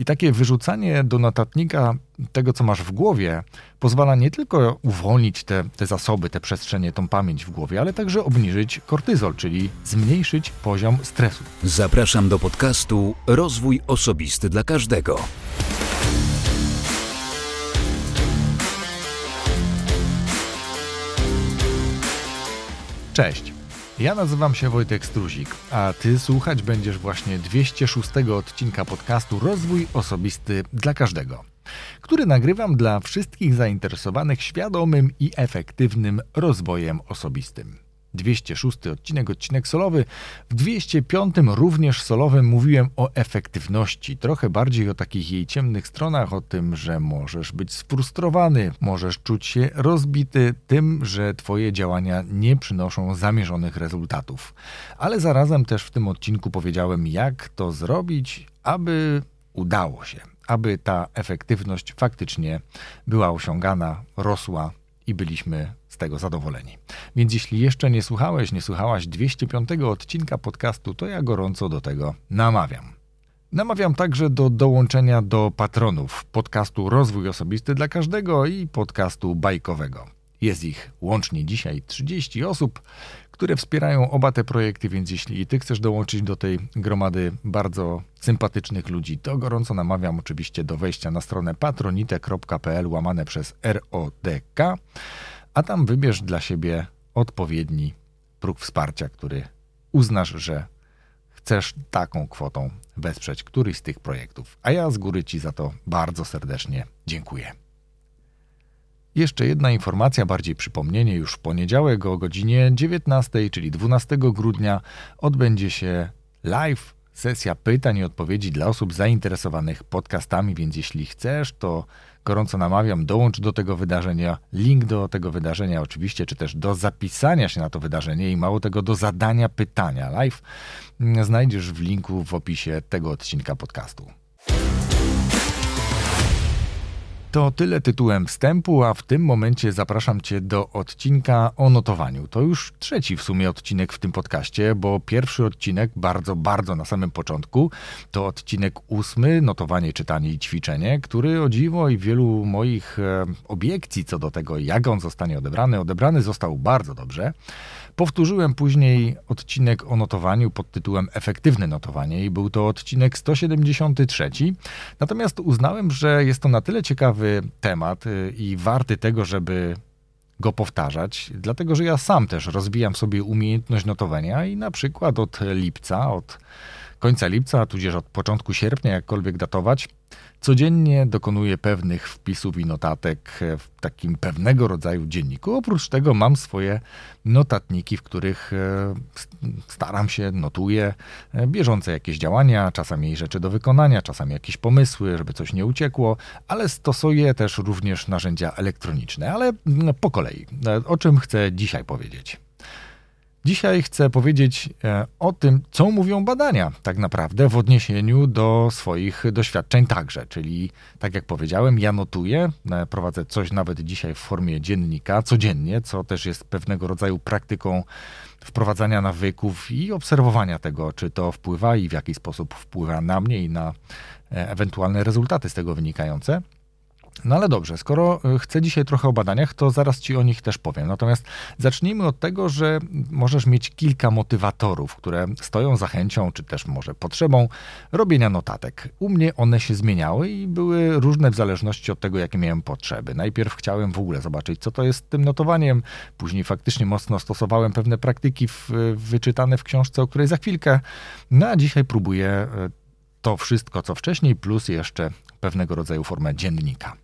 I takie wyrzucanie do notatnika tego, co masz w głowie, pozwala nie tylko uwolnić te, te zasoby, te przestrzenie, tą pamięć w głowie, ale także obniżyć kortyzol, czyli zmniejszyć poziom stresu. Zapraszam do podcastu Rozwój Osobisty dla Każdego. Cześć. Ja nazywam się Wojtek Struzik, a ty słuchać będziesz właśnie 206 odcinka podcastu Rozwój Osobisty dla Każdego, który nagrywam dla wszystkich zainteresowanych świadomym i efektywnym rozwojem osobistym. 206 odcinek, odcinek solowy. W 205 również solowym mówiłem o efektywności, trochę bardziej o takich jej ciemnych stronach, o tym, że możesz być sfrustrowany, możesz czuć się rozbity tym, że twoje działania nie przynoszą zamierzonych rezultatów. Ale zarazem też w tym odcinku powiedziałem, jak to zrobić, aby udało się, aby ta efektywność faktycznie była osiągana, rosła i byliśmy z tego zadowoleni. Więc jeśli jeszcze nie słuchałeś, nie słuchałaś 205 odcinka podcastu, to ja gorąco do tego namawiam. Namawiam także do dołączenia do patronów podcastu Rozwój Osobisty dla Każdego i podcastu bajkowego. Jest ich łącznie dzisiaj 30 osób, które wspierają oba te projekty, więc jeśli ty chcesz dołączyć do tej gromady bardzo sympatycznych ludzi, to gorąco namawiam oczywiście do wejścia na stronę patronite.pl łamane przez RODK, a tam wybierz dla siebie odpowiedni próg wsparcia, który uznasz, że chcesz taką kwotą wesprzeć któryś z tych projektów. A ja z góry Ci za to bardzo serdecznie dziękuję. Jeszcze jedna informacja, bardziej przypomnienie, już w poniedziałek o godzinie 19, czyli 12 grudnia, odbędzie się live sesja pytań i odpowiedzi dla osób zainteresowanych podcastami, więc jeśli chcesz, to gorąco namawiam, dołącz do tego wydarzenia. Link do tego wydarzenia oczywiście, czy też do zapisania się na to wydarzenie i mało tego do zadania pytania live znajdziesz w linku w opisie tego odcinka podcastu. To tyle tytułem wstępu, a w tym momencie zapraszam Cię do odcinka o notowaniu. To już trzeci w sumie odcinek w tym podcaście, bo pierwszy odcinek, bardzo, bardzo na samym początku, to odcinek ósmy, notowanie, czytanie i ćwiczenie, który o dziwo i wielu moich e, obiekcji co do tego, jak on zostanie odebrany, odebrany został bardzo dobrze. Powtórzyłem później odcinek o notowaniu pod tytułem Efektywne notowanie i był to odcinek 173. Natomiast uznałem, że jest to na tyle ciekawy temat y, i warty tego, żeby go powtarzać, dlatego że ja sam też rozwijam sobie umiejętność notowania i na przykład od lipca, od końca lipca, tudzież od początku sierpnia, jakkolwiek datować, Codziennie dokonuję pewnych wpisów i notatek w takim pewnego rodzaju dzienniku. Oprócz tego mam swoje notatniki, w których e, staram się, notuję e, bieżące jakieś działania, czasami rzeczy do wykonania, czasami jakieś pomysły, żeby coś nie uciekło, ale stosuję też również narzędzia elektroniczne. Ale po kolei, e, o czym chcę dzisiaj powiedzieć. Dzisiaj chcę powiedzieć e, o tym, co mówią badania tak naprawdę w odniesieniu do swoich doświadczeń także. Czyli, tak jak powiedziałem, ja notuję, e, prowadzę coś nawet dzisiaj w formie dziennika codziennie, co też jest pewnego rodzaju praktyką wprowadzania nawyków i obserwowania tego, czy to wpływa i w jaki sposób wpływa na mnie i na e, ewentualne rezultaty z tego wynikające. No ale dobrze, skoro y, chcę dzisiaj trochę o badaniach, to zaraz Ci o nich też powiem. Natomiast zacznijmy od tego, że możesz mieć kilka motywatorów, które stoją za chęcią, czy też może potrzebą robienia notatek. U mnie one się zmieniały i były różne w zależności od tego, jakie miałem potrzeby. Najpierw chciałem w ogóle zobaczyć, co to jest tym notowaniem, później faktycznie mocno stosowałem pewne praktyki w, wyczytane w książce, o której za chwilkę. No a dzisiaj próbuję y, to wszystko, co wcześniej, plus jeszcze pewnego rodzaju formę dziennika.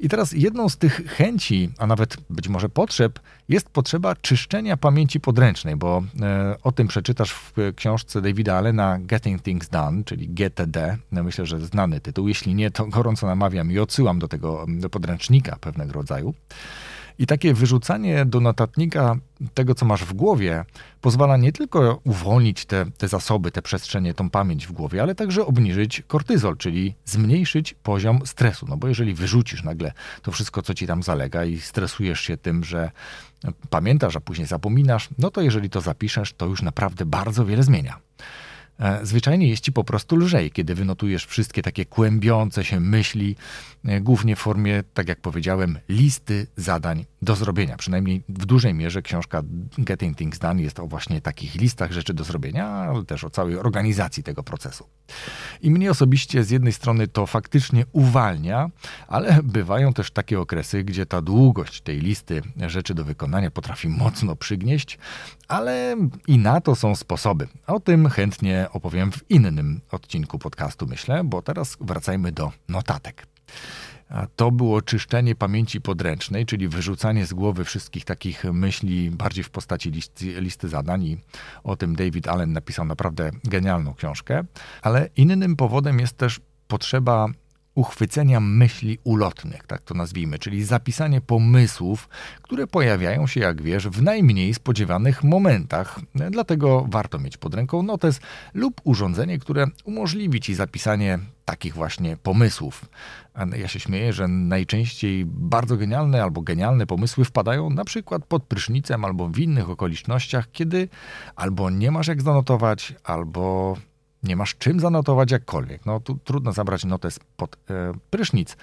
I teraz jedną z tych chęci, a nawet być może potrzeb, jest potrzeba czyszczenia pamięci podręcznej, bo e, o tym przeczytasz w książce Davida Allena Getting Things Done, czyli GTD. Myślę, że znany tytuł. Jeśli nie, to gorąco namawiam i odsyłam do tego do podręcznika pewnego rodzaju. I takie wyrzucanie do notatnika tego, co masz w głowie, pozwala nie tylko uwolnić te, te zasoby, te przestrzenie, tą pamięć w głowie, ale także obniżyć kortyzol, czyli zmniejszyć poziom stresu. No bo jeżeli wyrzucisz nagle to wszystko, co ci tam zalega i stresujesz się tym, że pamiętasz, a później zapominasz, no to jeżeli to zapiszesz, to już naprawdę bardzo wiele zmienia. E, zwyczajnie jest ci po prostu lżej, kiedy wynotujesz wszystkie takie kłębiące się myśli, e, głównie w formie, tak jak powiedziałem, listy zadań do zrobienia. Przynajmniej w dużej mierze książka Getting Things Done jest o właśnie takich listach rzeczy do zrobienia, ale też o całej organizacji tego procesu. I mnie osobiście z jednej strony to faktycznie uwalnia, ale bywają też takie okresy, gdzie ta długość tej listy rzeczy do wykonania potrafi mocno przygnieść, ale i na to są sposoby. O tym chętnie opowiem w innym odcinku podcastu, myślę, bo teraz wracajmy do notatek. To było czyszczenie pamięci podręcznej, czyli wyrzucanie z głowy wszystkich takich myśli bardziej w postaci listy, listy zadań. I o tym David Allen napisał naprawdę genialną książkę. Ale innym powodem jest też potrzeba uchwycenia myśli ulotnych, tak to nazwijmy, czyli zapisanie pomysłów, które pojawiają się, jak wiesz, w najmniej spodziewanych momentach. Dlatego warto mieć pod ręką notes lub urządzenie, które umożliwi ci zapisanie takich właśnie pomysłów. Ja się śmieję, że najczęściej bardzo genialne albo genialne pomysły wpadają na przykład pod prysznicem albo w innych okolicznościach, kiedy albo nie masz jak zanotować, albo nie masz czym zanotować jakkolwiek. No tu trudno zabrać notes pod e, prysznic,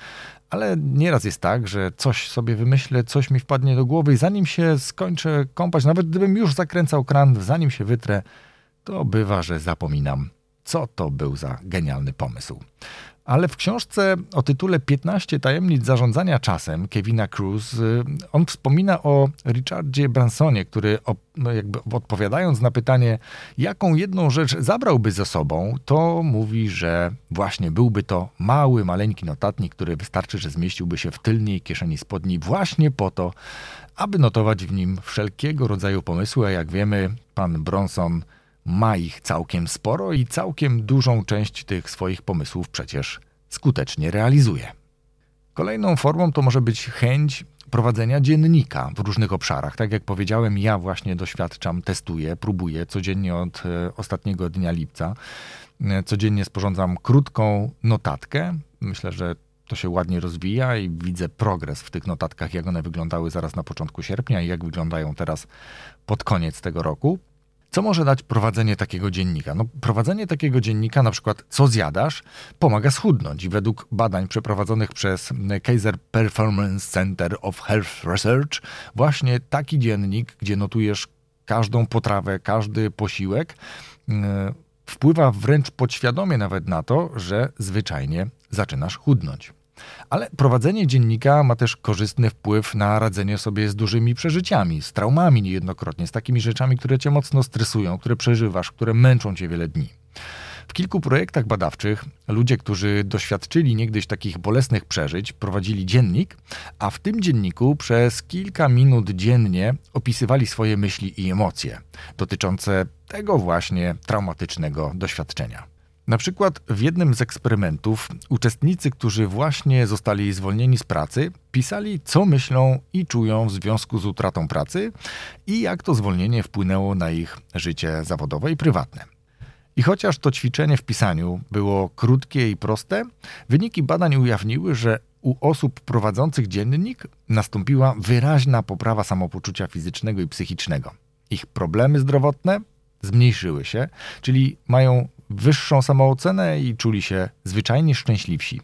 ale nieraz jest tak, że coś sobie wymyślę, coś mi wpadnie do głowy i zanim się skończę kąpać, nawet gdybym już zakręcał kran, zanim się wytrę, to bywa, że zapominam, co to był za genialny pomysł. Ale w książce o tytule 15 tajemnic zarządzania czasem Kevina Cruz y, on wspomina o Richardzie Bransonie, który no, jakby odpowiadając na pytanie, jaką jedną rzecz zabrałby ze sobą, to mówi, że właśnie byłby to mały, maleńki notatnik, który wystarczy, że zmieściłby się w tylnej kieszeni spodni właśnie po to, aby notować w nim wszelkiego rodzaju pomysły, a jak wiemy, pan Bronson ma ich całkiem sporo i całkiem dużą część tych swoich pomysłów przecież skutecznie realizuje. Kolejną formą to może być chęć prowadzenia dziennika w różnych obszarach. Tak jak powiedziałem, ja właśnie doświadczam, testuję, próbuję codziennie od e, ostatniego dnia lipca. E, codziennie sporządzam krótką notatkę. Myślę, że to się ładnie rozwija i widzę progres w tych notatkach, jak one wyglądały zaraz na początku sierpnia i jak wyglądają teraz pod koniec tego roku. Co może dać prowadzenie takiego dziennika? No, prowadzenie takiego dziennika, na przykład co zjadasz, pomaga schudnąć. I według badań przeprowadzonych przez Kaiser Performance Center of Health Research, właśnie taki dziennik, gdzie notujesz każdą potrawę, każdy posiłek, yy, wpływa wręcz podświadomie nawet na to, że zwyczajnie zaczynasz chudnąć. Ale prowadzenie dziennika ma też korzystny wpływ na radzenie sobie z dużymi przeżyciami, z traumami niejednokrotnie, z takimi rzeczami, które cię mocno stresują, które przeżywasz, które męczą cię wiele dni. W kilku projektach badawczych ludzie, którzy doświadczyli niegdyś takich bolesnych przeżyć, prowadzili dziennik, a w tym dzienniku przez kilka minut dziennie opisywali swoje myśli i emocje dotyczące tego właśnie traumatycznego doświadczenia. Na przykład w jednym z eksperymentów uczestnicy, którzy właśnie zostali zwolnieni z pracy, pisali, co myślą i czują w związku z utratą pracy i jak to zwolnienie wpłynęło na ich życie zawodowe i prywatne. I chociaż to ćwiczenie w pisaniu było krótkie i proste, wyniki badań ujawniły, że u osób prowadzących dziennik nastąpiła wyraźna poprawa samopoczucia fizycznego i psychicznego. Ich problemy zdrowotne zmniejszyły się, czyli mają wyższą samoocenę i czuli się zwyczajnie szczęśliwsi.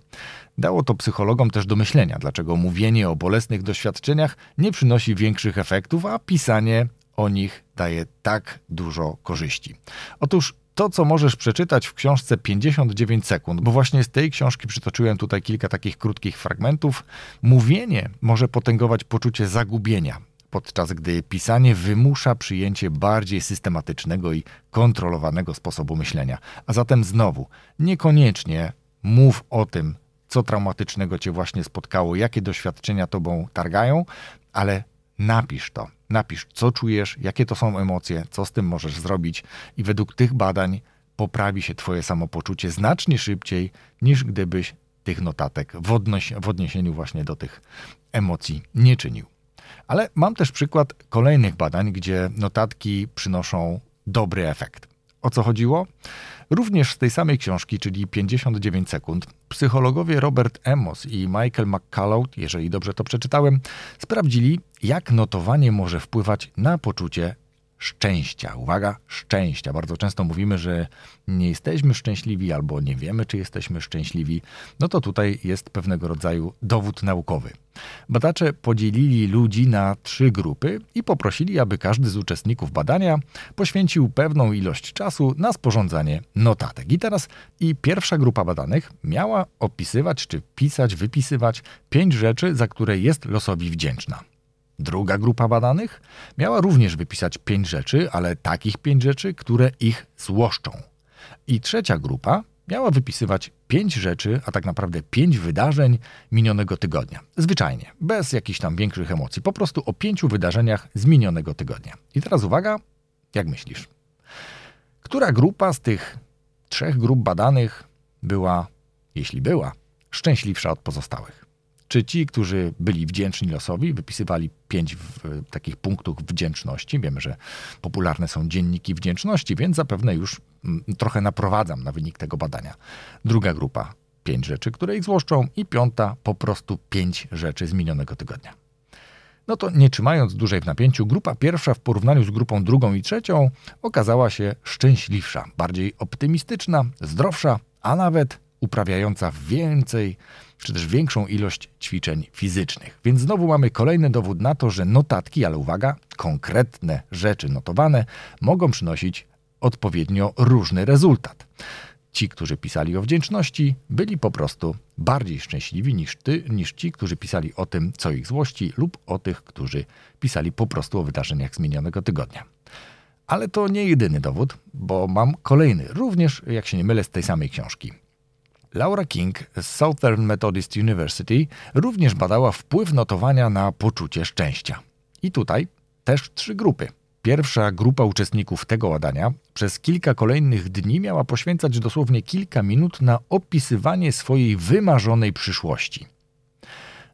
Dało to psychologom też do myślenia, dlaczego mówienie o bolesnych doświadczeniach nie przynosi większych efektów, a pisanie o nich daje tak dużo korzyści. Otóż to, co możesz przeczytać w książce 59 sekund, bo właśnie z tej książki przytoczyłem tutaj kilka takich krótkich fragmentów, mówienie może potęgować poczucie zagubienia, podczas gdy pisanie wymusza przyjęcie bardziej systematycznego i kontrolowanego sposobu myślenia. A zatem znowu, niekoniecznie mów o tym, co traumatycznego cię właśnie spotkało, jakie doświadczenia tobą targają, ale napisz to. Napisz, co czujesz, jakie to są emocje, co z tym możesz zrobić, i według tych badań poprawi się Twoje samopoczucie znacznie szybciej, niż gdybyś tych notatek w, odnoś- w odniesieniu właśnie do tych emocji nie czynił. Ale mam też przykład kolejnych badań, gdzie notatki przynoszą dobry efekt. O co chodziło? Również z tej samej książki, czyli 59 sekund, psychologowie Robert Emos i Michael McCullough, jeżeli dobrze to przeczytałem, sprawdzili, jak notowanie może wpływać na poczucie szczęścia. Uwaga, szczęścia. Bardzo często mówimy, że nie jesteśmy szczęśliwi albo nie wiemy, czy jesteśmy szczęśliwi. No to tutaj jest pewnego rodzaju dowód naukowy. Badacze podzielili ludzi na trzy grupy i poprosili, aby każdy z uczestników badania poświęcił pewną ilość czasu na sporządzanie notatek. I teraz i pierwsza grupa badanych miała opisywać, czy pisać, wypisywać pięć rzeczy, za które jest losowi wdzięczna. Druga grupa badanych miała również wypisać pięć rzeczy, ale takich pięć rzeczy, które ich złoszczą. I trzecia grupa miała wypisywać pięć rzeczy, a tak naprawdę pięć wydarzeń minionego tygodnia. Zwyczajnie, bez jakichś tam większych emocji, po prostu o pięciu wydarzeniach z minionego tygodnia. I teraz uwaga, jak myślisz? Która grupa z tych trzech grup badanych była, jeśli była, szczęśliwsza od pozostałych? Czy ci, którzy byli wdzięczni losowi, wypisywali pięć w, takich punktów wdzięczności? Wiemy, że popularne są dzienniki wdzięczności, więc zapewne już m, mm, trochę naprowadzam na wynik tego badania. Druga grupa pięć rzeczy, które ich złoszczą, i piąta po prostu pięć rzeczy z minionego tygodnia. No to nie trzymając dłużej w napięciu, grupa pierwsza w porównaniu z grupą drugą i trzecią okazała się szczęśliwsza, bardziej optymistyczna, zdrowsza, a nawet uprawiająca więcej czy też większą ilość ćwiczeń fizycznych. Więc znowu mamy kolejny dowód na to, że notatki, ale uwaga, konkretne rzeczy notowane mogą przynosić odpowiednio różny rezultat. Ci, którzy pisali o wdzięczności, byli po prostu bardziej szczęśliwi niż, ty, niż ci, którzy pisali o tym, co ich złości, lub o tych, którzy pisali po prostu o wydarzeniach z minionego tygodnia. Ale to nie jedyny dowód, bo mam kolejny, również, jak się nie mylę, z tej samej książki. Laura King z Southern Methodist University również badała wpływ notowania na poczucie szczęścia. I tutaj też trzy grupy. Pierwsza grupa uczestników tego badania przez kilka kolejnych dni miała poświęcać dosłownie kilka minut na opisywanie swojej wymarzonej przyszłości.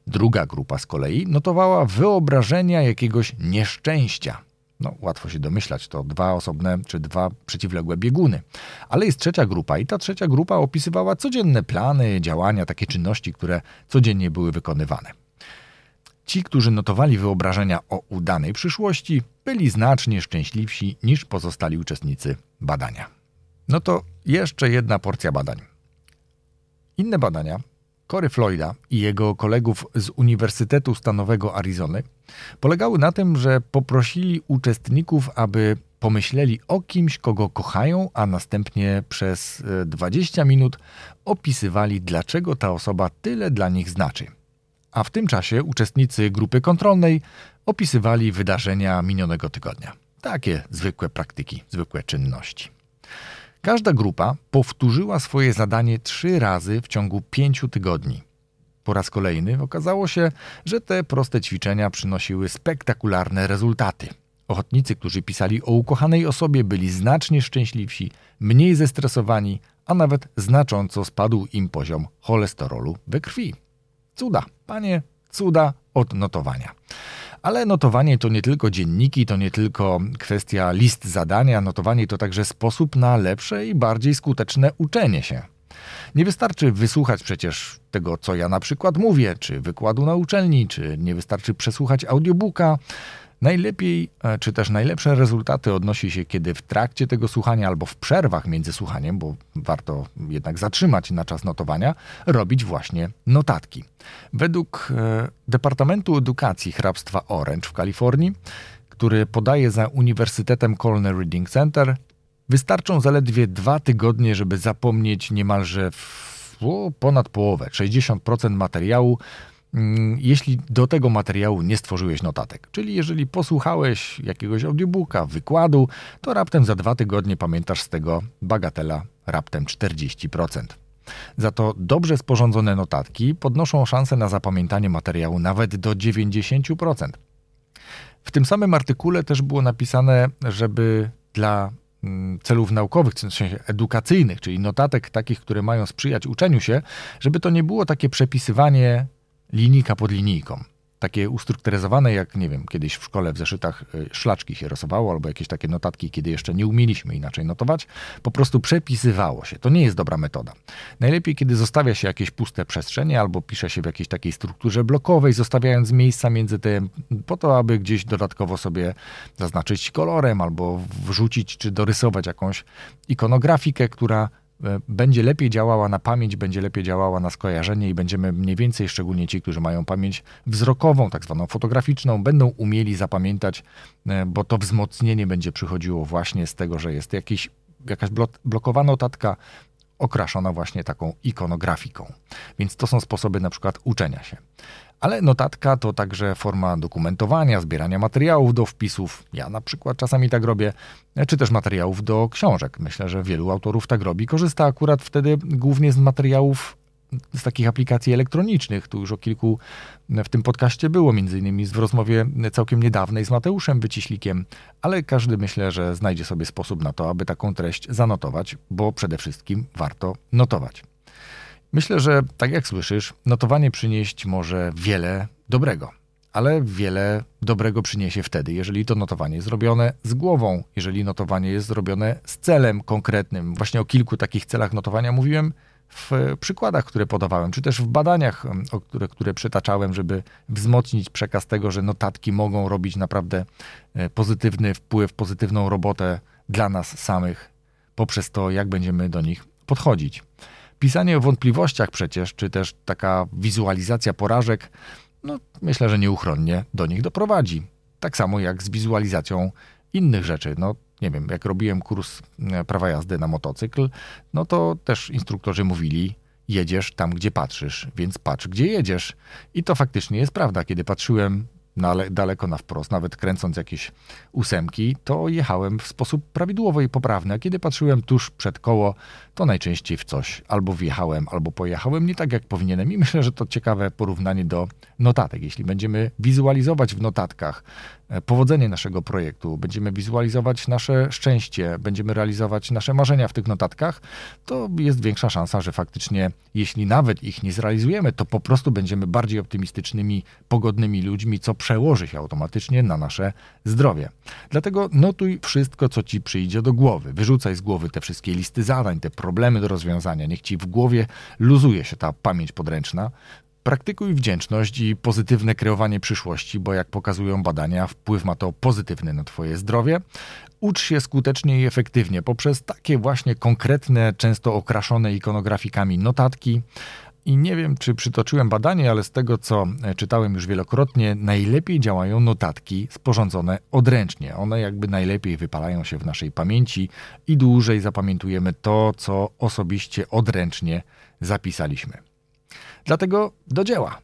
Druga grupa z kolei notowała wyobrażenia jakiegoś nieszczęścia, no, łatwo się domyślać, to dwa osobne czy dwa przeciwległe bieguny. Ale jest trzecia grupa i ta trzecia grupa opisywała codzienne plany, działania, takie czynności, które codziennie były wykonywane. Ci, którzy notowali wyobrażenia o udanej przyszłości, byli znacznie szczęśliwsi niż pozostali uczestnicy badania. No to jeszcze jedna porcja badań. Inne badania Cory Floyda i jego kolegów z Uniwersytetu Stanowego Arizony polegały na tym, że poprosili uczestników, aby pomyśleli o kimś, kogo kochają, a następnie przez 20 e, minut opisywali, dlaczego ta osoba tyle dla nich znaczy. A w tym czasie uczestnicy grupy kontrolnej opisywali wydarzenia minionego tygodnia. Takie zwykłe praktyki, zwykłe czynności. Każda grupa powtórzyła swoje zadanie trzy razy w ciągu pięciu tygodni. Po raz kolejny okazało się, że te proste ćwiczenia przynosiły spektakularne rezultaty. Ochotnicy, którzy pisali o ukochanej osobie, byli znacznie szczęśliwsi, mniej zestresowani, a nawet znacząco spadł im poziom cholesterolu we krwi. Cuda, panie, cuda od notowania. Ale notowanie to nie tylko dzienniki, to nie tylko kwestia list zadania, notowanie to także sposób na lepsze i bardziej skuteczne uczenie się. Nie wystarczy wysłuchać przecież tego, co ja na przykład mówię, czy wykładu na uczelni, czy nie wystarczy przesłuchać audiobooka. Najlepiej, e, czy też najlepsze rezultaty odnosi się, kiedy w trakcie tego słuchania albo w przerwach między słuchaniem, bo warto jednak zatrzymać na czas notowania, robić właśnie notatki. Według e, Departamentu Edukacji hrabstwa Orange w Kalifornii, który podaje za Uniwersytetem Cornell Reading Center, wystarczą zaledwie dwa tygodnie, żeby zapomnieć niemalże w, o, ponad połowę, 60% materiału, jeśli do tego materiału nie stworzyłeś notatek. Czyli jeżeli posłuchałeś jakiegoś audiobooka, wykładu, to raptem za dwa tygodnie pamiętasz z tego bagatela raptem 40%. Za to dobrze sporządzone notatki podnoszą szanse na zapamiętanie materiału nawet do 90%. W tym samym artykule też było napisane, żeby dla mm, celów naukowych, w sensie edukacyjnych, czyli notatek takich, które mają sprzyjać uczeniu się, żeby to nie było takie przepisywanie linijka pod linijką. takie ustrukturyzowane, jak nie wiem, kiedyś w szkole w zeszytach y, szlaczki się rysowało, albo jakieś takie notatki, kiedy jeszcze nie umieliśmy inaczej notować, po prostu przepisywało się. To nie jest dobra metoda. Najlepiej, kiedy zostawia się jakieś puste przestrzenie, albo pisze się w jakiejś takiej strukturze blokowej, zostawiając miejsca między tym, po to, aby gdzieś dodatkowo sobie zaznaczyć kolorem, albo wrzucić czy dorysować jakąś ikonografikę, która będzie lepiej działała na pamięć, będzie lepiej działała na skojarzenie i będziemy mniej więcej, szczególnie ci, którzy mają pamięć wzrokową, tak zwaną fotograficzną, będą umieli zapamiętać, e, bo to wzmocnienie będzie przychodziło właśnie z tego, że jest jakiś, jakaś blokowana notatka okraszona właśnie taką ikonografiką. Więc to są sposoby na przykład uczenia się. Ale notatka to także forma dokumentowania, zbierania materiałów do wpisów. Ja na przykład czasami tak robię, czy też materiałów do książek. Myślę, że wielu autorów tak robi. Korzysta akurat wtedy głównie z materiałów z takich aplikacji elektronicznych. Tu już o kilku w tym podcaście było, między innymi w rozmowie całkiem niedawnej z Mateuszem Wyciślikiem, ale każdy myślę, że znajdzie sobie sposób na to, aby taką treść zanotować, bo przede wszystkim warto notować. Myślę, że tak jak słyszysz, notowanie przynieść może wiele dobrego, ale wiele dobrego przyniesie wtedy, jeżeli to notowanie jest zrobione z głową, jeżeli notowanie jest zrobione z celem konkretnym. Właśnie o kilku takich celach notowania mówiłem w przykładach, które podawałem, czy też w badaniach, które, które przytaczałem, żeby wzmocnić przekaz tego, że notatki mogą robić naprawdę e, pozytywny wpływ, pozytywną robotę dla nas samych poprzez to, jak będziemy do nich podchodzić. Pisanie o wątpliwościach przecież, czy też taka wizualizacja porażek, no myślę, że nieuchronnie do nich doprowadzi. Tak samo jak z wizualizacją innych rzeczy. No, nie wiem, jak robiłem kurs e, prawa jazdy na motocykl, no to też instruktorzy mówili, jedziesz tam, gdzie patrzysz, więc patrz, gdzie jedziesz. I to faktycznie jest prawda. Kiedy patrzyłem daleko na wprost, nawet kręcąc jakieś ósemki, to jechałem w sposób prawidłowy i poprawny. A kiedy patrzyłem tuż przed koło, to najczęściej w coś albo wjechałem, albo pojechałem nie tak, jak powinienem. I myślę, że to ciekawe porównanie do notatek. Jeśli będziemy wizualizować w notatkach powodzenie naszego projektu, będziemy wizualizować nasze szczęście, będziemy realizować nasze marzenia w tych notatkach, to jest większa szansa, że faktycznie, jeśli nawet ich nie zrealizujemy, to po prostu będziemy bardziej optymistycznymi, pogodnymi ludźmi, co przełoży się automatycznie na nasze zdrowie. Dlatego notuj wszystko, co ci przyjdzie do głowy. Wyrzucaj z głowy te wszystkie listy zadań, te problemy do rozwiązania. Niech ci w głowie luzuje się ta pamięć podręczna. Praktykuj wdzięczność i pozytywne kreowanie przyszłości, bo jak pokazują badania, wpływ ma to pozytywny na Twoje zdrowie. Ucz się skutecznie i efektywnie poprzez takie właśnie konkretne, często okraszone ikonografikami notatki, i nie wiem, czy przytoczyłem badanie, ale z tego, co e, czytałem już wielokrotnie, najlepiej działają notatki sporządzone odręcznie. One jakby najlepiej wypalają się w naszej pamięci i dłużej zapamiętujemy to, co osobiście odręcznie zapisaliśmy. Dlatego do dzieła.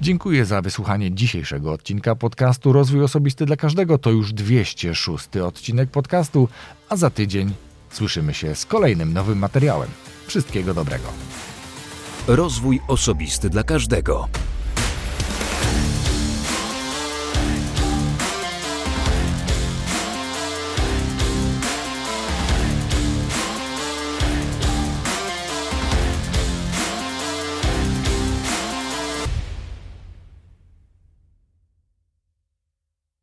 Dziękuję za wysłuchanie dzisiejszego odcinka podcastu Rozwój Osobisty dla Każdego. To już 206 odcinek podcastu, a za tydzień słyszymy się z kolejnym nowym materiałem. Wszystkiego dobrego. Rozwój osobisty dla każdego.